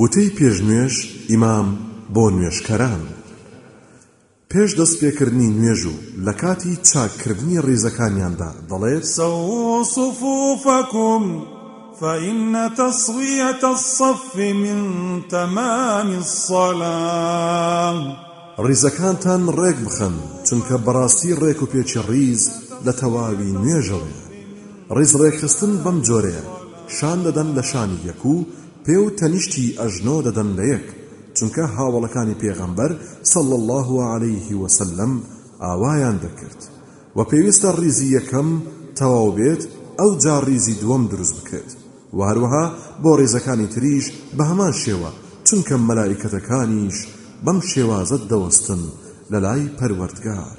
وتەی پێش نوێژ ئیمام بۆ نوێژکەران، پێش دەست پێکردنی نوێژ و لە کاتی چاک کردنی ڕیزەکانیاندا دەڵێت. سوو صفوفکم فان تصویة الصف من تمام الصلاة. ڕیزەکانتان ڕێک بخەن چونکە بەڕاستی ڕێک و پێکی ڕیز لە تەواوی نوێژەوەیە. ڕیز ڕێکخستن بەم جۆرەیە، شان دەدەن لە شانی یەک و پێ و تەنیشتی ئەژنۆ دەدەن لە یەک، چونکە هاوەڵەکانی پێغەمبەر صلی اللە علیە و سلم ئاوایان دەکرد، وە پێویستە ڕیزی یەکەم تەواو بێت ئەوجا ڕیزی دووەم دروست بکرێت، وە هەروەها بۆ ڕیزەکانی تریش بە هەمان شێوە، چونکە مەلائیکەتەکانیش بەم شێوازە دەوەستن لەلای پەروەردگار.